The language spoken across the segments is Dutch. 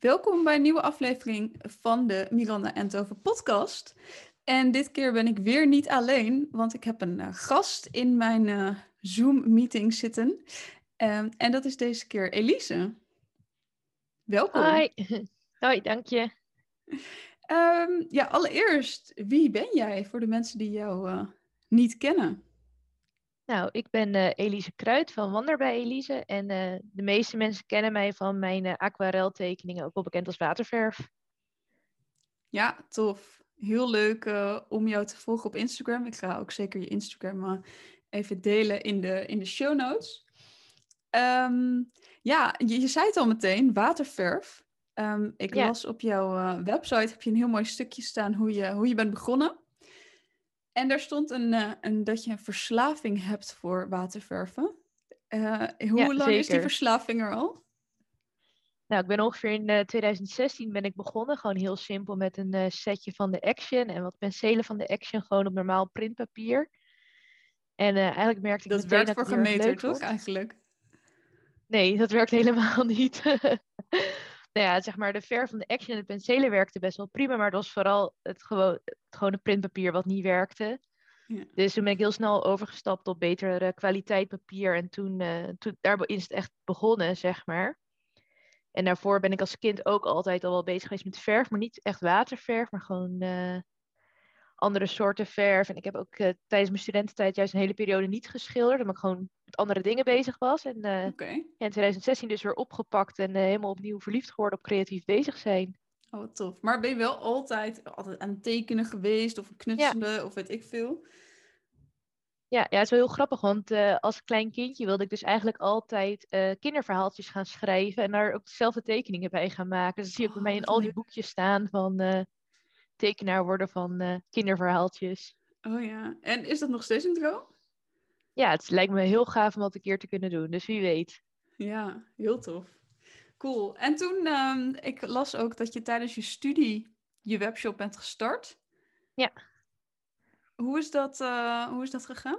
Welkom bij een nieuwe aflevering van de Miranda Entover podcast. En dit keer ben ik weer niet alleen, want ik heb een uh, gast in mijn uh, Zoom-meeting zitten. Um, en dat is deze keer Elise. Welkom. Hoi, Hoi dank je. Um, ja, allereerst, wie ben jij voor de mensen die jou uh, niet kennen? Nou, ik ben uh, Elise Kruid van Wander bij Elise. En uh, de meeste mensen kennen mij van mijn uh, aquareltekeningen, ook wel bekend als waterverf. Ja, tof. Heel leuk om jou te volgen op Instagram. Ik ga ook zeker je Instagram even delen in de, in de show notes. Um, ja, je, je, zei het al meteen, waterverf. Um, ik ja. las op jouw website, heb je een heel mooi stukje staan hoe je, hoe je bent begonnen. En daar stond een, uh, een, dat je een verslaving hebt voor waterverven. Uh, hoe ja, lang zeker. is die verslaving er al? Nou, ik ben ongeveer in uh, 2016 ben ik begonnen. Gewoon heel simpel met een setje van de Action en wat penselen van de Action. Gewoon op normaal printpapier. En eigenlijk merkte ik dat meteen werkt dat voor gemeten, toch eigenlijk? Nee, dat werkt helemaal niet. Nou ja, zeg maar, de verf van de Action en de penselen werkten best wel prima, maar het was vooral het, gewoon, het gewone printpapier wat niet werkte. Ja. Dus toen ben ik heel snel overgestapt op betere kwaliteit papier en toen, uh, toen daar is het echt begonnen, zeg maar. En daarvoor ben ik als kind ook altijd al wel bezig geweest met verf, maar niet echt waterverf, maar gewoon uh, andere soorten verf. En ik heb ook uh, tijdens mijn studententijd juist een hele periode niet geschilderd, omdat ik gewoon met andere dingen bezig was. En uh, okay. ja, in 2016 dus weer opgepakt en uh, helemaal opnieuw verliefd geworden op creatief bezig zijn. Oh, tof. Maar ben je wel altijd, altijd aan het tekenen geweest of knutselen ja. of weet ik veel? Ja, ja, het is wel heel grappig, want uh, als klein kindje wilde ik dus eigenlijk altijd uh, kinderverhaaltjes gaan schrijven en daar ook dezelfde tekeningen bij gaan maken. Dus dat zie je ook bij mij in al die boekjes staan van uh, tekenaar worden van kinderverhaaltjes. Oh ja, en is dat nog steeds een droom? Ja, het lijkt me heel gaaf om dat een keer te kunnen doen, dus wie weet. Ja, heel tof. Cool. En toen, um, ik las ook dat je tijdens je studie je webshop bent gestart. Ja. Hoe is dat, uh, hoe is dat gegaan?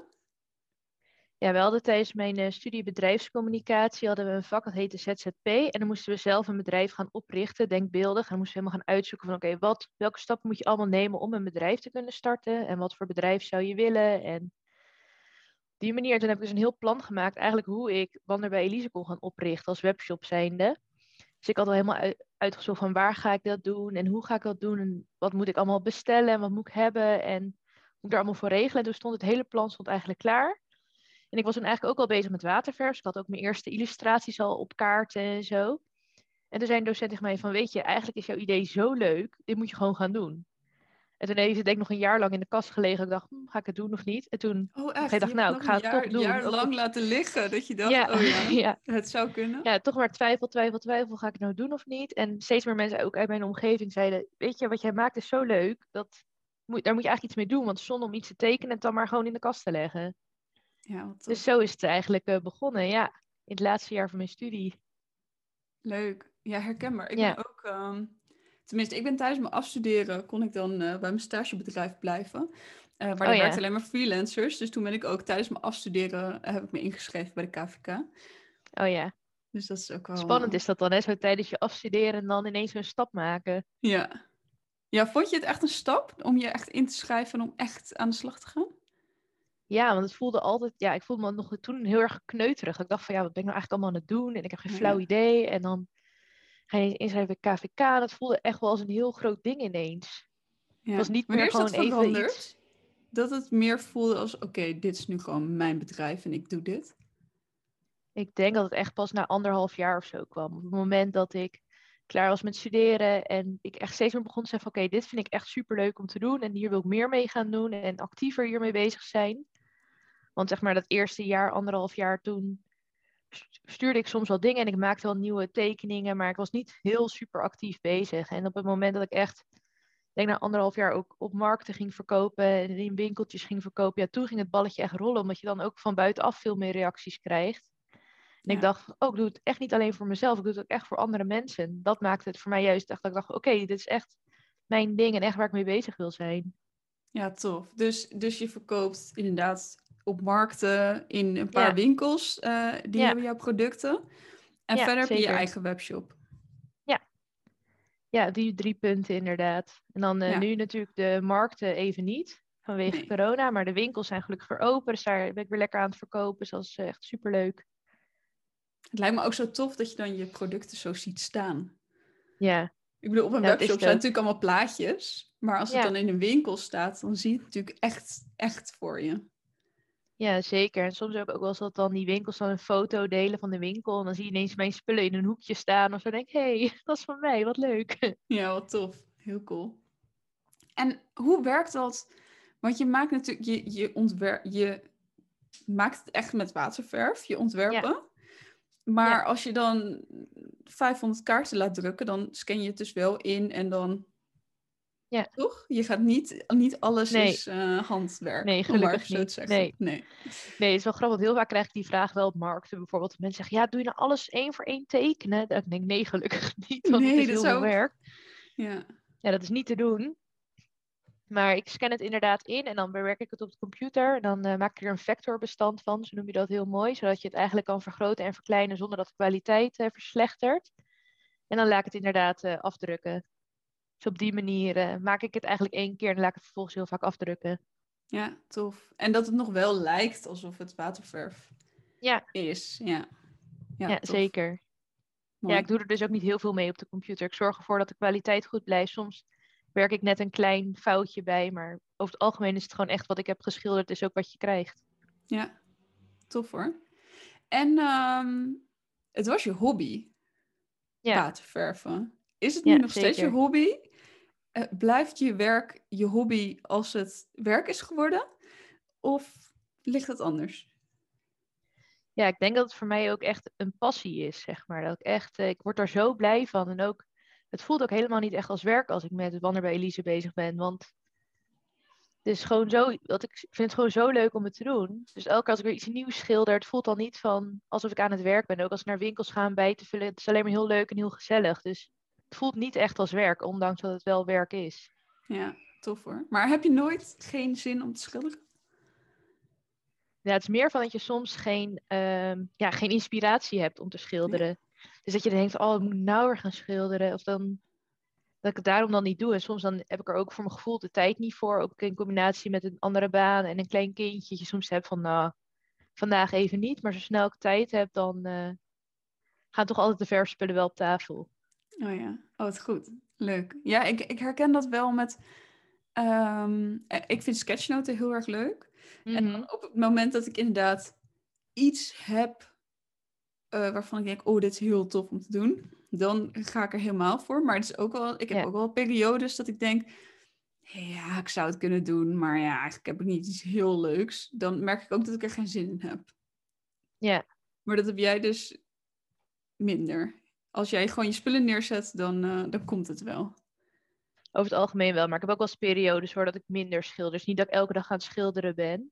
Ja, we hadden tijdens mijn uh, studie bedrijfscommunicatie hadden we een vak dat heette ZZP. En dan moesten we zelf een bedrijf gaan oprichten, denkbeeldig. En dan moesten we helemaal gaan uitzoeken van oké, okay, wat welke stappen moet je allemaal nemen om een bedrijf te kunnen starten? En wat voor bedrijf zou je willen? En die manier, toen heb ik dus een heel plan gemaakt, eigenlijk hoe ik Wander bij Elise kon gaan oprichten als webshop zijnde. Dus ik had al helemaal uit, uitgezocht van waar ga ik dat doen en hoe ga ik dat doen en wat moet ik allemaal bestellen en wat moet ik hebben en moet ik daar allemaal voor regelen. En toen stond het hele plan stond eigenlijk klaar. En ik was toen eigenlijk ook al bezig met waterverf. Ik had ook mijn eerste illustraties al op kaarten en zo. En toen zei een docent tegen mij van, weet je, eigenlijk is jouw idee zo leuk, dit moet je gewoon gaan doen. En toen heeft het denk ik nog een jaar lang in de kast gelegen. Ik dacht, hm, ga ik het doen of niet? En toen oh, echt? ik dacht, nou, ik ga het jaar, toch doen. Een jaar lang laten liggen, dat je dacht, ja, oh ja, ja, het zou kunnen. Ja, toch maar twijfel, twijfel, twijfel, ga ik het nou doen of niet? En steeds meer mensen ook uit mijn omgeving zeiden, weet je, wat jij maakt is zo leuk, dat moet, daar moet je eigenlijk iets mee doen. Want zonder om iets te tekenen, het dan maar gewoon in de kast te leggen. Ja, dus zo is het eigenlijk uh, begonnen, ja. In het laatste jaar van mijn studie. Leuk. Ja, herkenbaar. Ik Ja. ben ook... Um, tenminste, ik ben tijdens mijn afstuderen... kon ik dan uh, bij mijn stagebedrijf blijven. Uh, maar daar Oh, ja. werkten alleen maar freelancers. Dus toen ben ik ook tijdens mijn afstuderen... heb ik me ingeschreven bij de KVK. Oh ja, Dus dat is ook wel... spannend is dat dan, hè? Zo tijdens je afstuderen en dan ineens een stap maken. Ja. Ja, vond je het echt een stap om je echt in te schrijven en om echt aan de slag te gaan? Ja, want het voelde altijd, ja, ik voelde me nog toen heel erg kneuterig. Ik dacht van, ja, wat ben ik nou eigenlijk allemaal aan het doen? En ik heb geen flauw idee. En dan ga je inschrijven bij KVK. Dat voelde echt wel als een heel groot ding ineens. Ja. was niet Wanneer meer gewoon even iets- Dat het meer voelde als, oké, dit is nu gewoon mijn bedrijf en ik doe dit. Ik denk dat het echt pas na anderhalf jaar of zo kwam. Op het moment dat ik klaar was met studeren en ik echt steeds meer begon te zeggen van oké, dit vind ik echt superleuk om te doen en hier wil ik meer mee gaan doen en actiever hiermee bezig zijn. Want zeg maar dat eerste jaar, anderhalf jaar toen stuurde ik soms wel dingen en ik maakte wel nieuwe tekeningen, maar ik was niet heel super actief bezig. En op het moment dat ik echt, ik denk na anderhalf jaar ook op markten ging verkopen en in winkeltjes ging verkopen, ja, toen ging het balletje echt rollen, omdat je dan ook van buitenaf veel meer reacties krijgt. En ik dacht, oh, ik doe het echt niet alleen voor mezelf, ik doe het ook echt voor andere mensen. Dat maakte het voor mij juist echt dat ik dacht, oké, dit is echt mijn ding en echt waar ik mee bezig wil zijn. Ja, tof. Dus, dus je verkoopt inderdaad op markten in een paar Ja. winkels, eh, die Ja. hebben jouw producten. En Ja, verder heb je je zeker. eigen webshop. Ja. Ja, die drie punten inderdaad. En dan eh, nu natuurlijk de markten even niet, vanwege Nee. corona. Maar de winkels zijn gelukkig weer open, dus daar ben ik weer lekker aan het verkopen. Dus dat is eh, echt superleuk. Het lijkt me ook zo tof dat je dan je producten zo ziet staan. Ja, Ik bedoel, op een Ja, webshop zijn natuurlijk allemaal plaatjes. Maar als het dan in een winkel staat, dan zie je het natuurlijk echt, echt voor je. Ja, zeker. En soms heb ik ook wel eens dat dan die winkels dan een foto delen van de winkel. En dan zie je ineens mijn spullen in een hoekje staan. Of zo denk ik, hé, hey, dat is van mij, wat leuk. Ja, wat tof. Heel cool. En hoe werkt dat? Want je maakt natuurlijk, je, je, ontwer je maakt het echt met waterverf, je ontwerpen. Maar Ja. als je dan 500 kaarten laat drukken, dan scan je het dus wel in en dan... Ja. Toch? Je gaat niet, niet alles Nee. is eh, handwerk. Nee, maar gelukkig niet. Nee. nee. Nee, het is wel grappig. Heel vaak krijg ik die vraag wel op markten. Bijvoorbeeld dat mensen zeggen, ja, doe je nou alles één voor één tekenen? Denk ik, nee, gelukkig niet. Want Nee, het is dat heel veel werk. Ja. Ja, dat is niet te doen. Maar ik scan het inderdaad in en dan bewerk ik het op de computer. En dan eh, maak ik er een vectorbestand van, zo noem je dat heel mooi. Zodat je het eigenlijk kan vergroten en verkleinen zonder dat de kwaliteit eh, verslechtert. En dan laat ik het inderdaad afdrukken. Dus op die manier eh, maak ik het eigenlijk één keer en laat ik het vervolgens heel vaak afdrukken. ja, tof. En dat het nog wel lijkt alsof het waterverf Ja. is. Ja, ja, Ja, zeker. Mooi. Ja, ik doe er dus ook niet heel veel mee op de computer. Ik zorg ervoor dat de kwaliteit goed blijft. Soms werk ik net een klein foutje bij, maar over het algemeen is het gewoon echt wat ik heb geschilderd, is ook wat je krijgt. Ja, tof hoor. En ehm, het was je hobby, Ja. waterverven. Is het Ja, nu nog steeds je hobby? Eh, blijft je werk je hobby als het werk is geworden? Of ligt het anders? Ja, ik denk dat het voor mij ook echt een passie is, zeg maar. Dat ik echt, eh, ik word er zo blij van. En ook, het voelt ook helemaal niet echt als werk als ik met het wandelen bij Elise bezig ben. Want het gewoon zo, dat ik vind het gewoon zo leuk om het te doen. Dus elke keer als ik weer iets nieuws schilder, het voelt dan niet van alsof ik aan het werk ben. Ook als ik naar winkels ga om bij te vullen, het is alleen maar heel leuk en heel gezellig. Dus voelt niet echt als werk, ondanks dat het wel werk is. Ja, tof hoor. Maar heb je nooit geen zin om te schilderen? Ja, het is meer van dat je soms geen, ehm, ja, geen inspiratie hebt om te schilderen. Dus dat je denkt, oh, ik moet nou weer gaan schilderen. Of dan, dat ik het daarom dan niet doe. En soms dan heb ik er ook voor mijn gevoel de tijd niet voor. Ook in combinatie met een andere baan en een klein kindje. Dat je soms hebt van, nou, vandaag even niet. Maar zo snel ik tijd heb, dan eh, gaan toch altijd de verfspullen wel op tafel. Oh ja, oh wat goed. Leuk. Ja, ik, ik herken dat wel met... ehm, eh, ik vind sketchnoten heel erg leuk. En Mhm. dan op het moment dat ik inderdaad iets heb eh, waarvan ik denk, oh, dit is heel tof om te doen, dan ga ik er helemaal voor. Maar het is ook wel, ik heb Ja. ook wel periodes dat ik denk, ja, ik zou het kunnen doen, maar ja, eigenlijk heb ik niet iets heel leuks. Dan merk ik ook dat ik er geen zin in heb. Ja. Maar dat heb jij dus minder. Als jij gewoon je spullen neerzet, dan, eh, dan komt het wel. Over het algemeen wel, maar ik heb ook wel eens periodes hoor dat ik minder schilder. Dus niet dat ik elke dag aan het schilderen ben.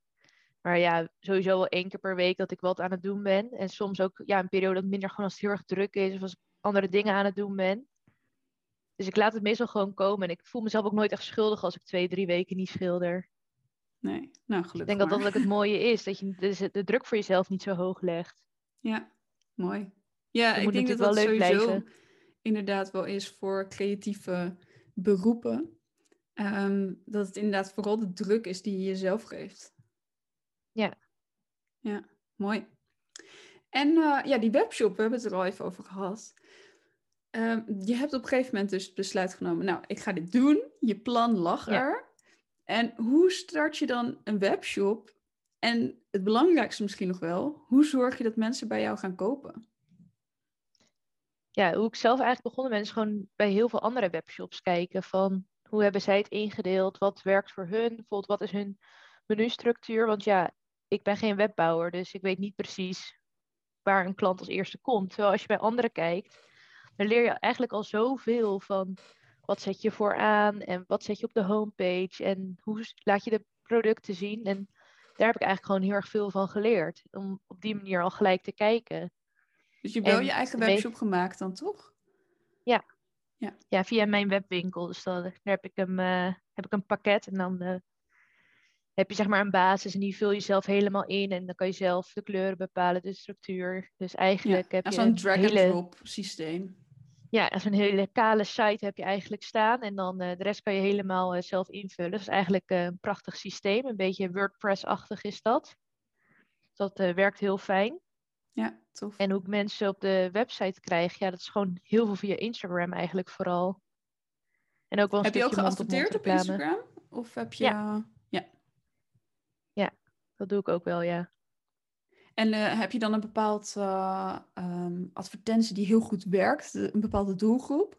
Maar ja, sowieso wel één keer per week dat ik wat aan het doen ben. En soms ook ja, een periode dat minder gewoon als het heel erg druk is of als ik andere dingen aan het doen ben. Dus ik laat het meestal gewoon komen. En ik voel mezelf ook nooit echt schuldig als ik twee, drie weken niet schilder. Nee, nou gelukkig Ik denk dat dat ook het mooie is, dat je de, de druk voor jezelf niet zo hoog legt. Ja, mooi. Ja, ik denk dat dat wel leuk sowieso blijven. inderdaad wel is voor creatieve beroepen. Ehm, dat het inderdaad vooral de druk is die je jezelf geeft. Ja. Ja, mooi. En eh, ja, die webshop, we hebben het er al even over gehad. Ehm, je hebt op een gegeven moment dus het besluit genomen, nou, ik ga dit doen. Je plan lag Ja. er. En hoe start je dan een webshop? En het belangrijkste misschien nog wel, hoe zorg je dat mensen bij jou gaan kopen? Ja, hoe ik zelf eigenlijk begonnen ben, is gewoon bij heel veel andere webshops kijken van hoe hebben zij het ingedeeld, wat werkt voor hun, bijvoorbeeld wat is hun menustructuur. Want ja, ik ben geen webbouwer, dus ik weet niet precies waar een klant als eerste komt. Terwijl als je bij anderen kijkt, dan leer je eigenlijk al zoveel van wat zet je vooraan en wat zet je op de homepage en hoe laat je de producten zien. En daar heb ik eigenlijk gewoon heel erg veel van geleerd, om op die manier al gelijk te kijken. Dus je hebt wel je eigen webshop gemaakt dan, toch? Ja, via mijn webwinkel. Dus dan, daar heb ik, hem, eh, heb ik een pakket en dan eh, heb je zeg maar een basis en die vul je zelf helemaal in. En dan kan je zelf de kleuren bepalen, de structuur. Dus Ja, eigenlijk heb ja, je zo'n een drag-and-drop hele... systeem. Ja, als een hele kale site heb je eigenlijk staan. En dan uh, de rest kan je helemaal uh, zelf invullen. Dat is eigenlijk uh, een prachtig systeem. Een beetje WordPress-achtig is dat. Dat werkt heel fijn. Ja, tof. En hoe ik mensen op de website krijg, ja, dat is gewoon heel veel via Instagram eigenlijk vooral. En ook wel een heb je ook geadverteerd op Instagram? Of heb je... Ja. ja. Ja, dat doe ik ook wel, ja. En uh, heb je dan een bepaald uh, um, advertentie die heel goed werkt, een bepaalde doelgroep?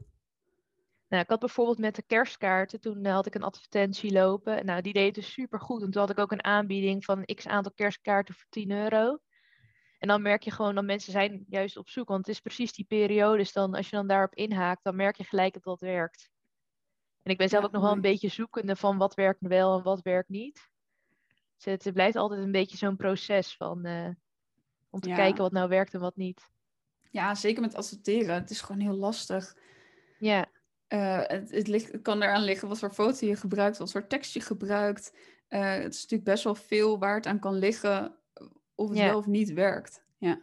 Nou, ik had bijvoorbeeld met de kerstkaarten, toen uh, had ik een advertentie lopen. Nou, die deed dus super goed. En toen had ik ook een aanbieding van x aantal kerstkaarten voor 10 euro. En dan merk je gewoon dat mensen zijn juist op zoek. Want het is precies die periode. Dus dan, als je dan daarop inhaakt, dan merk je gelijk dat dat werkt. En ik ben zelf Ja, ook nog wel een beetje zoekende van wat werkt wel en wat werkt niet. Dus het, het blijft altijd een beetje zo'n proces van eh, om te Ja. kijken wat nou werkt en wat niet. Ja, zeker met adverteren. Het is gewoon heel lastig. Ja, Eh, het, het, ligt, het kan eraan liggen wat voor foto je gebruikt, wat voor tekst je gebruikt. Eh, het is natuurlijk best wel veel waar het aan kan liggen of het Ja. wel of niet werkt. Ja.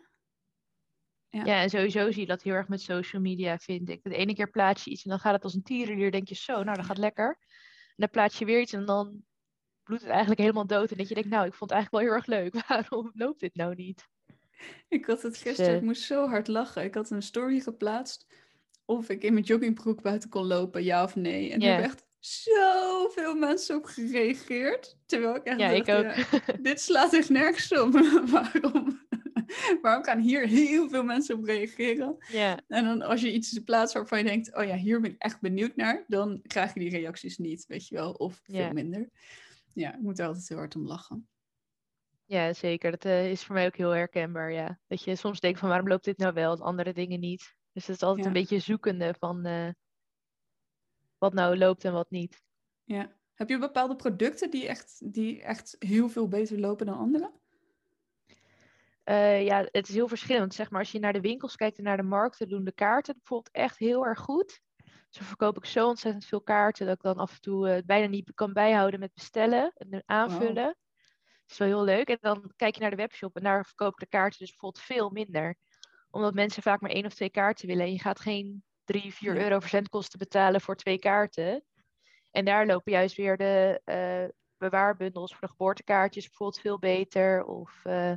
Ja. ja, en sowieso zie je dat heel erg met social media, vind ik. De ene keer plaats je iets en dan gaat het als een tierenlier. denk je zo, nou dat gaat lekker. En dan plaats je weer iets en dan bloedt het eigenlijk helemaal dood. En dat je denkt, nou ik vond het eigenlijk wel heel erg leuk. Waarom loopt dit nou niet? Ik had het gisteren, eh, ik moest zo hard lachen. Ik had een story geplaatst of ik in mijn joggingbroek buiten kon lopen, ja of nee. En Ja. er hebben echt zoveel mensen op gereageerd. Terwijl ik echt Ja, ik dacht, ook. ja, dit slaat echt nergens op. Waarom? Waarom gaan hier heel veel mensen op reageren? ja, En dan als je iets plaatst waarvan je denkt, oh ja, hier ben ik echt benieuwd naar, dan krijg je die reacties niet, weet je wel, of veel Ja. minder. Ja, ik moet er altijd heel hard om lachen. ja, zeker. Dat eh, is voor mij ook heel herkenbaar, ja. Dat je soms denkt van waarom loopt dit nou wel en andere dingen niet. Dus het is altijd Ja. een beetje zoekende van eh, wat nou loopt en wat niet. Ja. Heb je bepaalde producten die echt, die echt heel veel beter lopen dan andere? Eh, ja, het is heel verschillend. Zeg maar, als je naar de winkels kijkt en naar de markten, doen de kaarten bijvoorbeeld echt heel erg goed. Zo verkoop ik zo ontzettend veel kaarten dat ik dan af en toe eh, bijna niet kan bijhouden met bestellen en aanvullen. Dat is wel heel leuk. En dan kijk je naar de webshop en daar verkoop ik de kaarten dus bijvoorbeeld veel minder. Omdat mensen vaak maar één of twee kaarten willen. En je gaat geen drie, vier Ja. euro verzendkosten betalen voor twee kaarten. En daar lopen juist weer de eh, bewaarbundels voor de geboortekaartjes bijvoorbeeld veel beter. Of eh,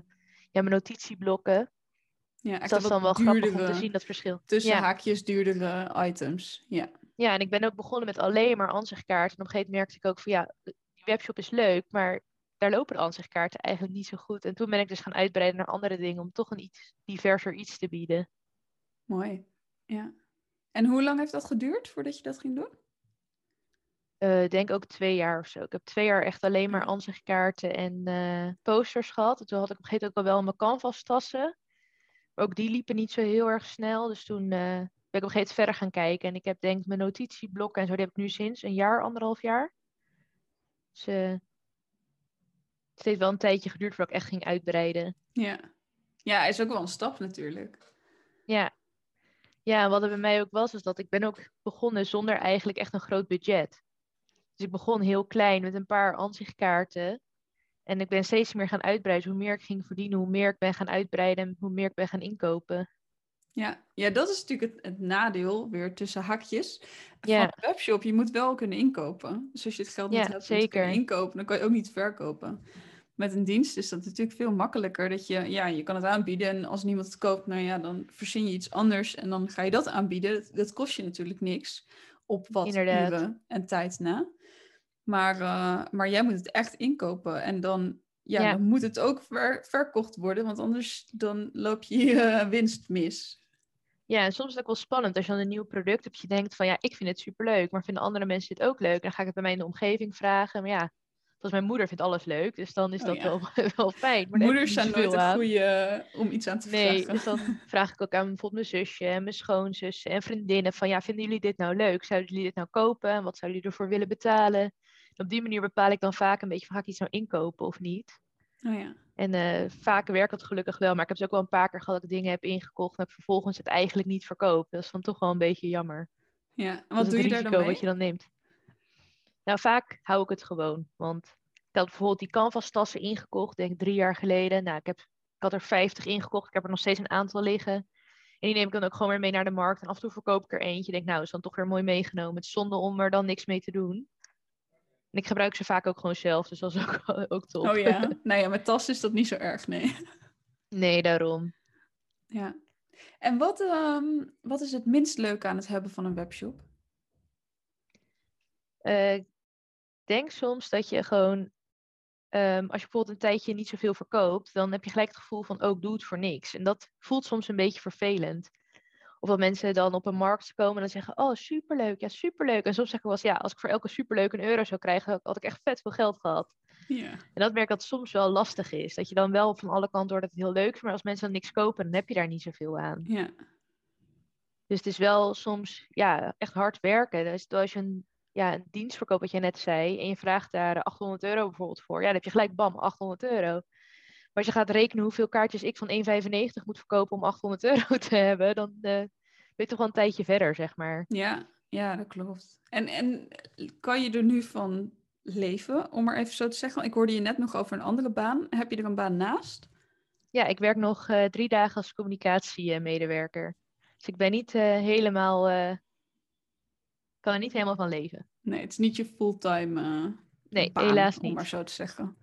ja, mijn notitieblokken. Ja, Dus dat is dan wel grappig om te duurdere, zien, dat verschil. Tussen Ja. haakjes duurdere items. Ja. Ja, en ik ben ook begonnen met alleen maar ansichtkaarten. En op een gegeven moment merkte ik ook van ja, die webshop is leuk, maar daar lopen de ansichtkaarten eigenlijk niet zo goed. En toen ben ik dus gaan uitbreiden naar andere dingen om toch een iets diverser iets te bieden. Mooi. Ja. En hoe lang heeft dat geduurd voordat je dat ging doen? Ik denk ook twee jaar of zo. Ik heb twee jaar echt alleen maar Ja. ansichtkaarten en eh, posters gehad. En toen had ik op een gegeven moment ook al wel mijn canvas tassen. Maar ook die liepen niet zo heel erg snel. Dus toen eh, ben ik op een gegeven moment verder gaan kijken. En ik heb denk mijn notitieblokken en zo, die heb ik nu sinds een jaar, anderhalf jaar. Dus het heeft wel een tijdje geduurd voordat ik echt ging uitbreiden. Ja. Ja, is ook wel een stap natuurlijk. Ja. Ja, wat er bij mij ook was, is dat ik ben ook begonnen zonder eigenlijk echt een groot budget. Dus ik begon heel klein met een paar ansichtkaarten. En ik ben steeds meer gaan uitbreiden. Hoe meer ik ging verdienen, hoe meer ik ben gaan uitbreiden en hoe meer ik ben gaan inkopen. Ja, ja dat is natuurlijk het, het nadeel, weer tussen hakjes, Ja. van een webshop. Je moet wel kunnen inkopen. Dus als je het geld niet Ja, hebt om te inkopen, dan kan je ook niet verkopen. Met een dienst is dat natuurlijk veel makkelijker. Dat je, ja, je kan het aanbieden en als niemand het koopt, nou ja, dan verzin je iets anders en dan ga je dat aanbieden. Dat, dat kost je natuurlijk niks op wat Inderdaad. uren en tijd na. Maar, eh, maar jij moet het echt inkopen en dan, ja, Ja. dan moet het ook ver- verkocht worden, want anders dan loop je je eh, winst mis. Ja, en soms is het ook wel spannend als je dan een nieuw product hebt. Je denkt van ja, ik vind het superleuk, maar vinden andere mensen dit ook leuk? Dan ga ik het bij mij in de omgeving vragen. Maar ja, zoals mijn moeder vindt alles leuk, dus dan is Oh dat ja. wel, wel fijn. Maar Moeders zijn nooit aan. goede eh, om iets aan te Nee, vragen. dus dan vraag ik ook aan bijvoorbeeld mijn zusje en mijn schoonzussen en vriendinnen van ja, vinden jullie dit nou leuk? Zouden jullie dit nou kopen? En wat zouden jullie ervoor willen betalen? En op die manier bepaal ik dan vaak een beetje van ga ik iets nou inkopen of niet? Oh ja. En eh vaak werkt dat gelukkig wel, maar ik heb dus ook wel een paar keer gehad dat ik dingen heb ingekocht en heb vervolgens het eigenlijk niet verkoopt. Dat is dan toch wel een beetje jammer. ja. En wat doe het je daar dan mee? wat je dan neemt. Nou, vaak hou ik het gewoon. Want ik had bijvoorbeeld die canvas tassen ingekocht, denk ik drie jaar geleden. Nou, ik, heb, ik had er 50 ingekocht. Ik heb er nog steeds een aantal liggen. En die neem ik dan ook gewoon weer mee naar de markt. En af en toe verkoop ik er eentje. Denk, nou, is dan toch weer mooi meegenomen. Het is zonde om er dan niks mee te doen. En ik gebruik ze vaak ook gewoon zelf, dus dat is ook, ook top. Oh ja, nou ja, met tas is dat niet zo erg, nee. Nee, daarom. Ja. En wat, ehm, wat is het minst leuke aan het hebben van een webshop? Uh, ik denk soms dat je gewoon, ehm, als je bijvoorbeeld een tijdje niet zoveel verkoopt, dan heb je gelijk het gevoel van, ook oh, doe het voor niks. En dat voelt soms een beetje vervelend. Of dat mensen dan op een markt komen en dan zeggen, oh superleuk, ja superleuk. En soms zeggen we wel ja, als ik voor elke superleuk een euro zou krijgen, had ik echt vet veel geld gehad. Ja. En dat merk ik dat het soms wel lastig is. Dat je dan wel van alle kanten hoort dat het heel leuk is, maar als mensen dan niks kopen, dan heb je daar niet zoveel aan. Ja. Dus het is wel soms ja, echt hard werken. Dus als je een, ja, een dienst verkoopt, wat jij net zei, en je vraagt daar 800 euro bijvoorbeeld voor, ja, dan heb je gelijk bam, 800 euro. Maar als je gaat rekenen hoeveel kaartjes ik van 1,95 moet verkopen om 800 euro te hebben, dan uh, ben je toch wel een tijdje verder, zeg maar. Ja, ja dat klopt. En, en kan je er nu van leven, om maar even zo te zeggen? Ik hoorde je net nog over een andere baan. Heb je er een baan naast? Ja, ik werk nog uh, drie dagen als communicatiemedewerker. Dus ik ben niet uh, helemaal, kan er niet helemaal van leven. Nee, het is niet je fulltime nee, baan, helaas om niet. maar zo te zeggen.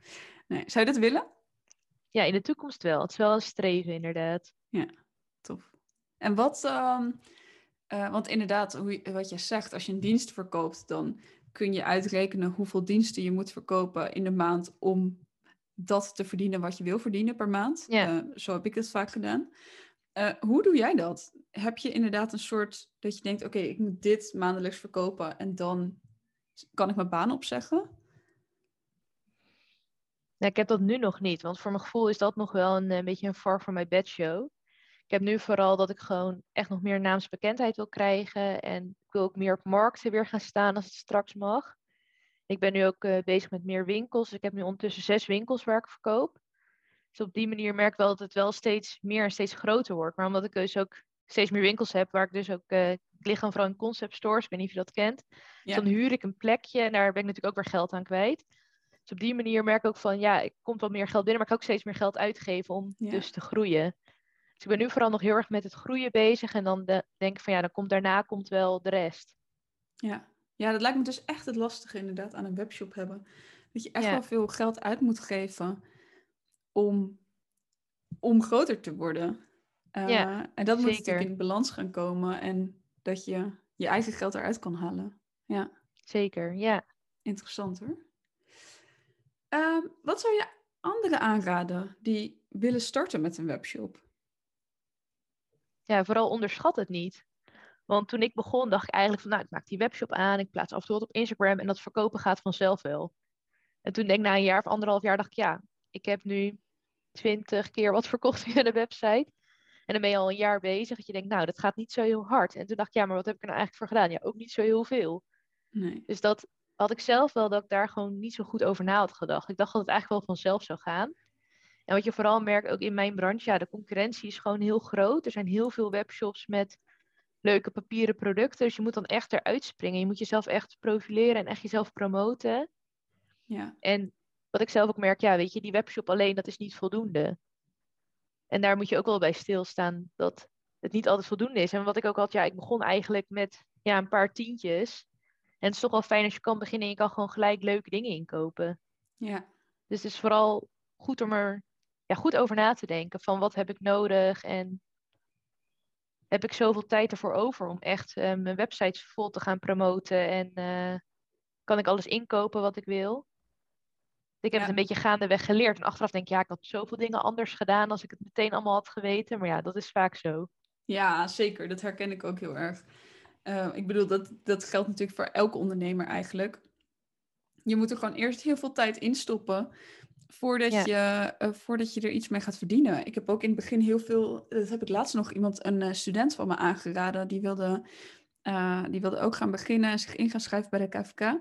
Nee. Zou je dat willen? Ja, in de toekomst wel. Het is wel een streven, inderdaad. Ja, tof. En wat, uh, uh, want inderdaad, hoe, wat je zegt, als je een dienst verkoopt, dan kun je uitrekenen hoeveel diensten je moet verkopen in de maand om dat te verdienen wat je wil verdienen per maand. Ja. Uh, zo heb ik het vaak gedaan. Uh, hoe doe jij dat? Heb je inderdaad een soort dat je denkt: oké, ik moet dit maandelijks verkopen en dan kan ik mijn baan opzeggen? Nou, ik heb dat nu nog niet, want voor mijn gevoel is dat nog wel een, een beetje een far from my bed show. Ik heb nu vooral dat ik gewoon echt nog meer naamsbekendheid wil krijgen. En ik wil ook meer op markten weer gaan staan als het straks mag. Ik ben nu ook uh, bezig met meer winkels. Ik heb nu ondertussen zes winkels waar ik verkoop. Dus op die manier merk ik wel dat het wel steeds meer en steeds groter wordt. Maar omdat ik dus ook steeds meer winkels heb, waar ik dus ook... Uh, ik lig dan vooral in concept stores, ik weet niet of je dat kent. Ja. Dus dan huur ik een plekje en daar ben ik natuurlijk ook weer geld aan kwijt. Dus op die manier merk ik ook van, ja, ik komt wel meer geld binnen, maar ik kan ook steeds meer geld uitgeven om ja. dus te groeien. Dus ik ben nu vooral nog heel erg met het groeien bezig. En dan de, denk ik van ja, dan komt daarna komt wel de rest. Ja. ja, dat lijkt me dus echt het lastige inderdaad aan een webshop hebben. Dat je echt ja. wel veel geld uit moet geven om, om groter te worden. Uh, ja, en dat moet natuurlijk in balans gaan komen. En dat je je eigen geld eruit kan halen. Ja. Zeker, ja. Interessant hoor. Uh, wat zou je anderen aanraden die willen starten met een webshop? ja, vooral onderschat het niet. Want toen ik begon, dacht ik eigenlijk van, nou, ik maak die webshop aan, ik plaats af en toe wat op Instagram en dat verkopen gaat vanzelf wel. En toen denk ik na een jaar of anderhalf jaar, dacht ik, ja, ik heb nu twintig keer wat verkocht via de website. En dan ben je al een jaar bezig, dat je denkt, nou, dat gaat niet zo heel hard. En toen dacht ik, ja, maar wat heb ik er nou eigenlijk voor gedaan? Ja, ook niet zo heel veel. Nee. Dus dat had ik zelf wel, dat ik daar gewoon niet zo goed over na had gedacht. Ik dacht dat het eigenlijk wel vanzelf zou gaan. En wat je vooral merkt ook in mijn branche, ja, de concurrentie is gewoon heel groot. Er zijn heel veel webshops met leuke papieren producten. Dus je moet dan echt eruit springen. Je moet jezelf echt profileren en echt jezelf promoten. Ja. En wat ik zelf ook merk, ja, weet je, die webshop alleen, dat is niet voldoende. En daar moet je ook wel bij stilstaan dat het niet altijd voldoende is. En wat ik ook had, ja, ik begon eigenlijk met ja, een paar tientjes. En het is toch wel fijn als je kan beginnen en je kan gewoon gelijk leuke dingen inkopen. Ja. Dus het is vooral goed om er ja, goed over na te denken van wat heb ik nodig en heb ik zoveel tijd ervoor over om echt uh, mijn websites vol te gaan promoten en uh, kan ik alles inkopen wat ik wil. Ik heb Ja. het een beetje gaandeweg geleerd en achteraf denk ik, ja, ik had zoveel dingen anders gedaan als ik het meteen allemaal had geweten. Maar ja, dat is vaak zo. Ja, zeker. Dat herken ik ook heel erg. Eh, ik bedoel, dat, dat geldt natuurlijk voor elke ondernemer eigenlijk. Je moet er gewoon eerst heel veel tijd in stoppen voordat, Ja. je, eh, voordat je er iets mee gaat verdienen. Ik heb ook in het begin heel veel, dat heb ik laatst nog iemand, een eh, student van me aangeraden, die wilde, die wilde ook gaan beginnen en zich in gaan schrijven bij de KVK.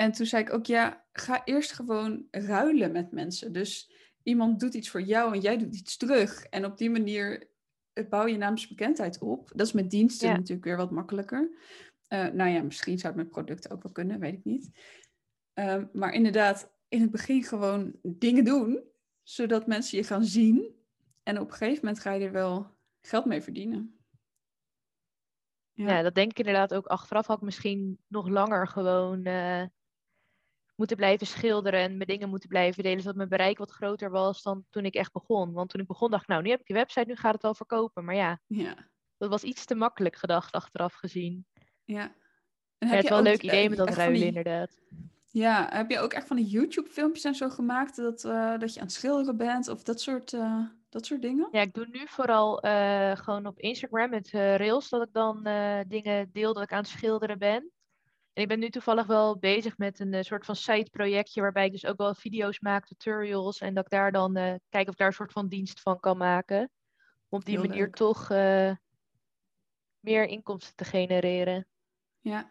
En toen zei ik ook, ja, ga eerst gewoon ruilen met mensen. Dus iemand doet iets voor jou en jij doet iets terug. En op die manier eh, bouw je naamsbekendheid op. Dat is met diensten Ja. natuurlijk weer wat makkelijker. Eh, nou ja, misschien zou het met producten ook wel kunnen, weet ik niet. Ehm, maar inderdaad, in het begin gewoon dingen doen, zodat mensen je gaan zien. En op een gegeven moment ga je er wel, geld mee verdienen. Ja. dat denk ik inderdaad ook. Achteraf had ik misschien nog langer gewoon eh, moeten blijven schilderen en mijn dingen moeten blijven delen, zodat mijn bereik wat groter was dan toen ik echt begon. Want toen ik begon dacht ik, nou, nu heb ik je website, nu gaat het wel verkopen. Maar ja, ja. dat was iets te makkelijk gedacht achteraf gezien. Ja. En heb het je wel een leuk idee met dat ruilen, inderdaad. Ja, heb je ook echt van die YouTube-filmpjes en zo gemaakt dat, uh, dat je aan het schilderen bent of dat soort, uh, dat soort dingen? Ja, ik doe nu vooral uh, gewoon op Instagram met Rails dat ik dan dingen deel dat ik aan het schilderen ben. En ik ben nu toevallig wel bezig met een soort van site-projectje waarbij ik dus ook wel video's maak, tutorials en dat ik daar dan kijk of ik daar een soort van dienst van kan maken. Om op die Heel manier leuk. toch meer inkomsten te genereren. Ja,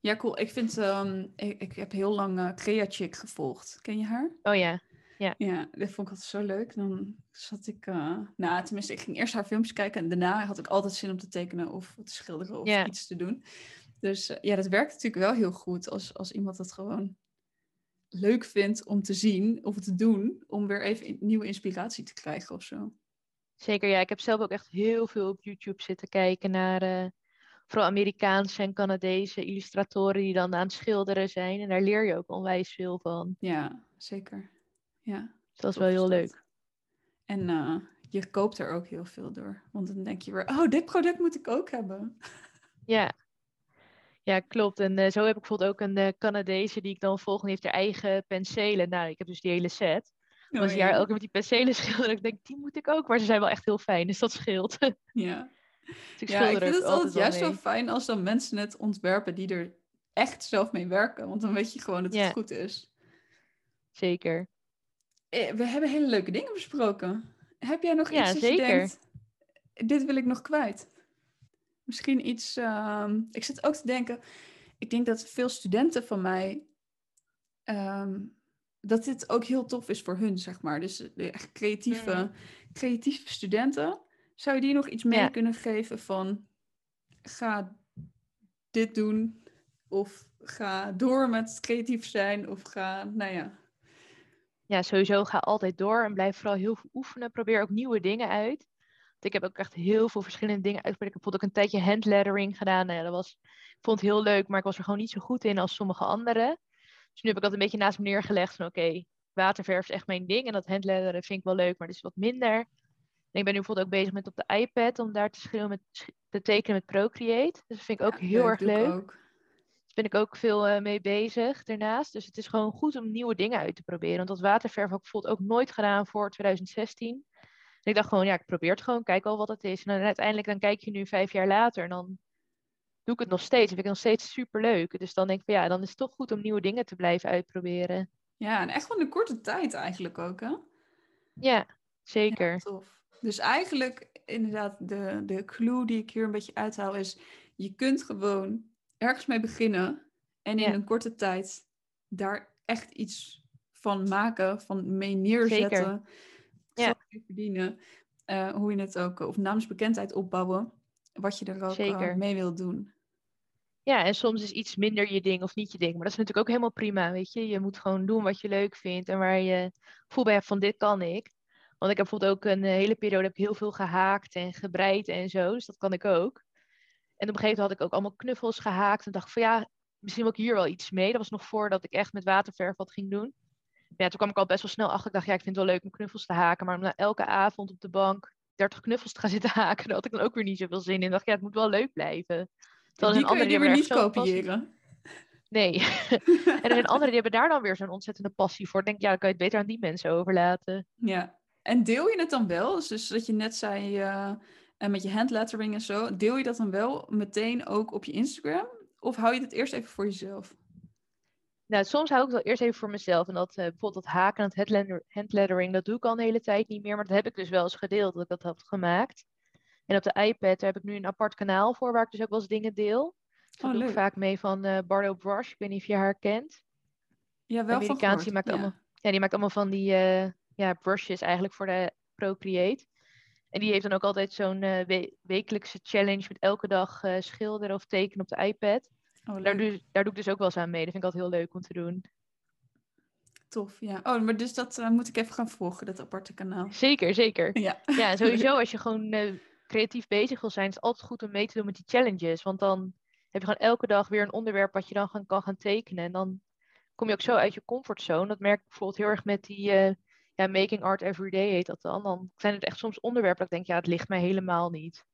ja, cool. Ik vind, ehm, ik, ik heb heel lang uh, Creachick gevolgd. Ken je haar? Oh ja. Ja. ja, dat vond ik altijd zo leuk. Dan zat ik, uh, nou tenminste, ik ging eerst haar filmpjes kijken en daarna had ik altijd zin om te tekenen of te schilderen of Ja. iets te doen. Dus uh, ja, dat werkt natuurlijk wel heel goed als, als iemand dat gewoon leuk vindt om te zien of te doen, om weer even nieuwe inspiratie te krijgen of zo. Zeker, ja. Ik heb zelf ook echt heel veel op YouTube zitten kijken naar eh, vooral Amerikaanse en Canadese illustratoren die dan aan het schilderen zijn. En daar leer je ook onwijs veel van. Ja, zeker. Ja. Dus dat is wel heel leuk. En eh, je koopt er ook heel veel door. Want dan denk je weer, oh, dit product moet ik ook hebben. Ja. Ja, klopt. En eh, zo heb ik bijvoorbeeld ook een eh, Canadese die ik dan volg. en Die heeft haar eigen penselen. Nou, ik heb dus die hele set. Oh, Als je ja. haar elke keer met die penselen schilderen, ik denk die moet ik ook. Maar ze zijn wel echt heel fijn, dus dat scheelt. Ja, dus ik ja ik vind het altijd juist wel mee. fijn als dan mensen het ontwerpen die er echt zelf mee werken. Want dan weet je gewoon dat Ja. het goed is. Zeker. Eh, We hebben hele leuke dingen besproken. Heb jij nog Ja, iets je zeker. denkt, dit wil ik nog kwijt? Misschien iets, ehm, ik zit ook te denken, ik denk dat veel studenten van mij, ehm, dat dit ook heel tof is voor hun, zeg maar. Dus de echt creatieve, Mhm. creatieve studenten, zou je die nog iets mee Ja. kunnen geven van, ga dit doen, of ga door met creatief zijn, of ga, nou ja. ja, sowieso ga altijd door en blijf vooral heel veel oefenen. Probeer ook nieuwe dingen uit. Ik heb ook echt heel veel verschillende dingen uitgeprobeerd. Ik heb bijvoorbeeld ook een tijdje handlettering gedaan. Nou ja, dat was, ik vond het heel leuk, maar ik was er gewoon niet zo goed in als sommige anderen. Dus nu heb ik dat een beetje naast me neergelegd van oké, waterverf is echt mijn ding. En dat handletteren vind ik wel leuk, maar dat is wat minder. En ik ben nu bijvoorbeeld ook bezig met op de iPad om daar te, schreeuwen met, te tekenen met Procreate. Dus dat vind ik ook Ja, heel erg doe ik leuk. ook. Daar ben ik ook veel eh, mee bezig daarnaast. Dus het is gewoon goed om nieuwe dingen uit te proberen. Want dat waterverf heb ik bijvoorbeeld ook nooit gedaan voor 2016. En ik dacht gewoon, ja, ik probeer het gewoon, kijk al wat het is. En dan uiteindelijk dan kijk je nu vijf jaar later en dan doe ik het nog steeds. Dat vind ik nog steeds super leuk. Dus dan denk ik van ja, dan is het toch goed om nieuwe dingen te blijven uitproberen. Ja, en echt van de korte tijd eigenlijk ook, hè? Ja, zeker. Ja, tof. Dus eigenlijk, inderdaad, de, de clue die ik hier een beetje uithaal is... je kunt gewoon ergens mee beginnen... en in Ja. een korte tijd daar echt iets van maken, van mee neerzetten. Ja. Verdienen. eh, hoe je het ook, of naamsbekendheid opbouwen. Wat je er ook eh, mee wilt doen. Ja, en soms is iets minder je ding of niet je ding. Maar dat is natuurlijk ook helemaal prima, weet je. Je moet gewoon doen wat je leuk vindt en waar je gevoel bij hebt van dit kan ik. Want ik heb bijvoorbeeld ook een eh, hele periode heb ik heel veel gehaakt en gebreid en zo. Dus dat kan ik ook. En op een gegeven moment had ik ook allemaal knuffels gehaakt. En dacht van ja, misschien wil ik hier wel iets mee. Dat was nog voordat ik echt met waterverf wat ging doen. Ja, toen kwam ik al best wel snel achter. Ik dacht, ja, ik vind het wel leuk om knuffels te haken. Maar om nou elke avond op de bank 30 knuffels te gaan zitten haken, daar had ik dan ook weer niet zoveel zin in. Ik dacht, ja, het moet wel leuk blijven. Terwijl er die kun je die weer niet kopiëren. Nee. en er zijn anderen die hebben daar dan weer zo'n ontzettende passie voor. Ik denk, ja, dan kan je het beter aan die mensen overlaten. Ja, en deel je het dan wel? Dus, dus dat je net zei, eh, en met je handlettering en zo, deel je dat dan wel meteen ook op je Instagram? Of hou je het eerst even voor jezelf? Nou, soms hou ik het wel eerst even voor mezelf. En dat eh, bijvoorbeeld dat haken en het handletter- handlettering, dat doe ik al een hele tijd niet meer. Maar dat heb ik dus wel eens gedeeld, dat ik dat had gemaakt. En op de iPad daar heb ik nu een apart kanaal voor, waar ik dus ook wel eens dingen deel. Dat Oh, doe ik vaak mee van eh Bardo Brush. Ik weet niet of je haar kent. Ja, wel van die maakt ja. allemaal- Ja, die maakt allemaal van die eh, ja, brushes eigenlijk voor de Procreate. En die heeft dan ook altijd zo'n we- wekelijkse challenge met elke dag schilderen of tekenen op de iPad. Oh, Daar doe, daar doe ik dus ook wel eens aan mee. Dat vind ik altijd heel leuk om te doen. Tof, ja. Oh, maar dus dat eh, moet ik even gaan volgen, dat aparte kanaal. Zeker, zeker. Ja. Ja, sowieso als je gewoon eh, creatief bezig wil zijn, is het altijd goed om mee te doen met die challenges. Want dan heb je gewoon elke dag weer een onderwerp wat je dan gaan, kan gaan tekenen. En dan kom je ook zo uit je comfortzone. Dat merk ik bijvoorbeeld heel erg met die uh, ja, Making Art Everyday heet dat dan. Dan zijn het echt soms onderwerpen dat ik denk, ja, het ligt mij helemaal niet.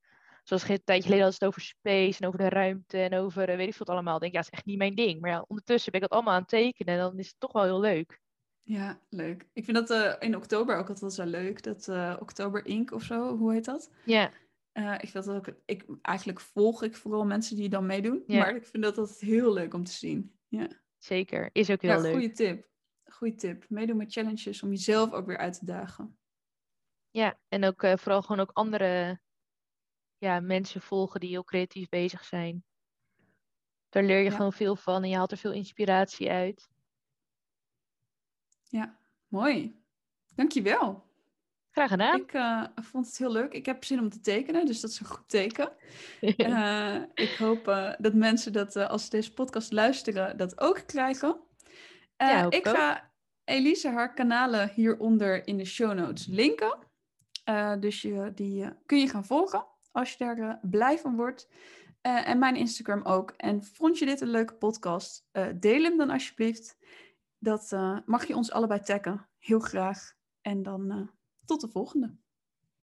Zoals een tijdje geleden had het over space en over de ruimte en over uh, weet ik veel allemaal. Ik denk, ja, het is echt niet mijn ding. Maar ja, ondertussen ben ik dat allemaal aan het tekenen en dan is het toch wel heel leuk. Ja, leuk. Ik vind dat uh, in oktober ook altijd zo leuk. Dat uh, Oktober Inc. of zo, hoe heet dat? Ja. Uh, ik vind dat ook, ik, eigenlijk volg ik vooral mensen die dan meedoen. Maar ik vind dat altijd heel leuk om te zien. Ja. Zeker, is ook heel ja, leuk. Goede tip. Goeie tip. Meedoen met challenges om jezelf ook weer uit te dagen. Ja, en ook vooral gewoon ook andere ja, mensen volgen die heel creatief bezig zijn. Daar leer je gewoon veel van en je haalt er veel inspiratie uit. Ja, mooi. Dankjewel. Graag gedaan. Ik uh, vond het heel leuk. Ik heb zin om te tekenen, dus dat is een goed teken. uh, ik hoop uh, dat mensen dat als ze deze podcast luisteren, dat ook krijgen. ja, ik ook. ga Elise haar kanalen hieronder in de show notes linken. dus je, die kun je gaan volgen als je daar blij van wordt. en mijn Instagram ook. En vond je dit een leuke podcast? deel hem dan alsjeblieft. Dat mag je ons allebei taggen. Heel graag. En dan tot de volgende.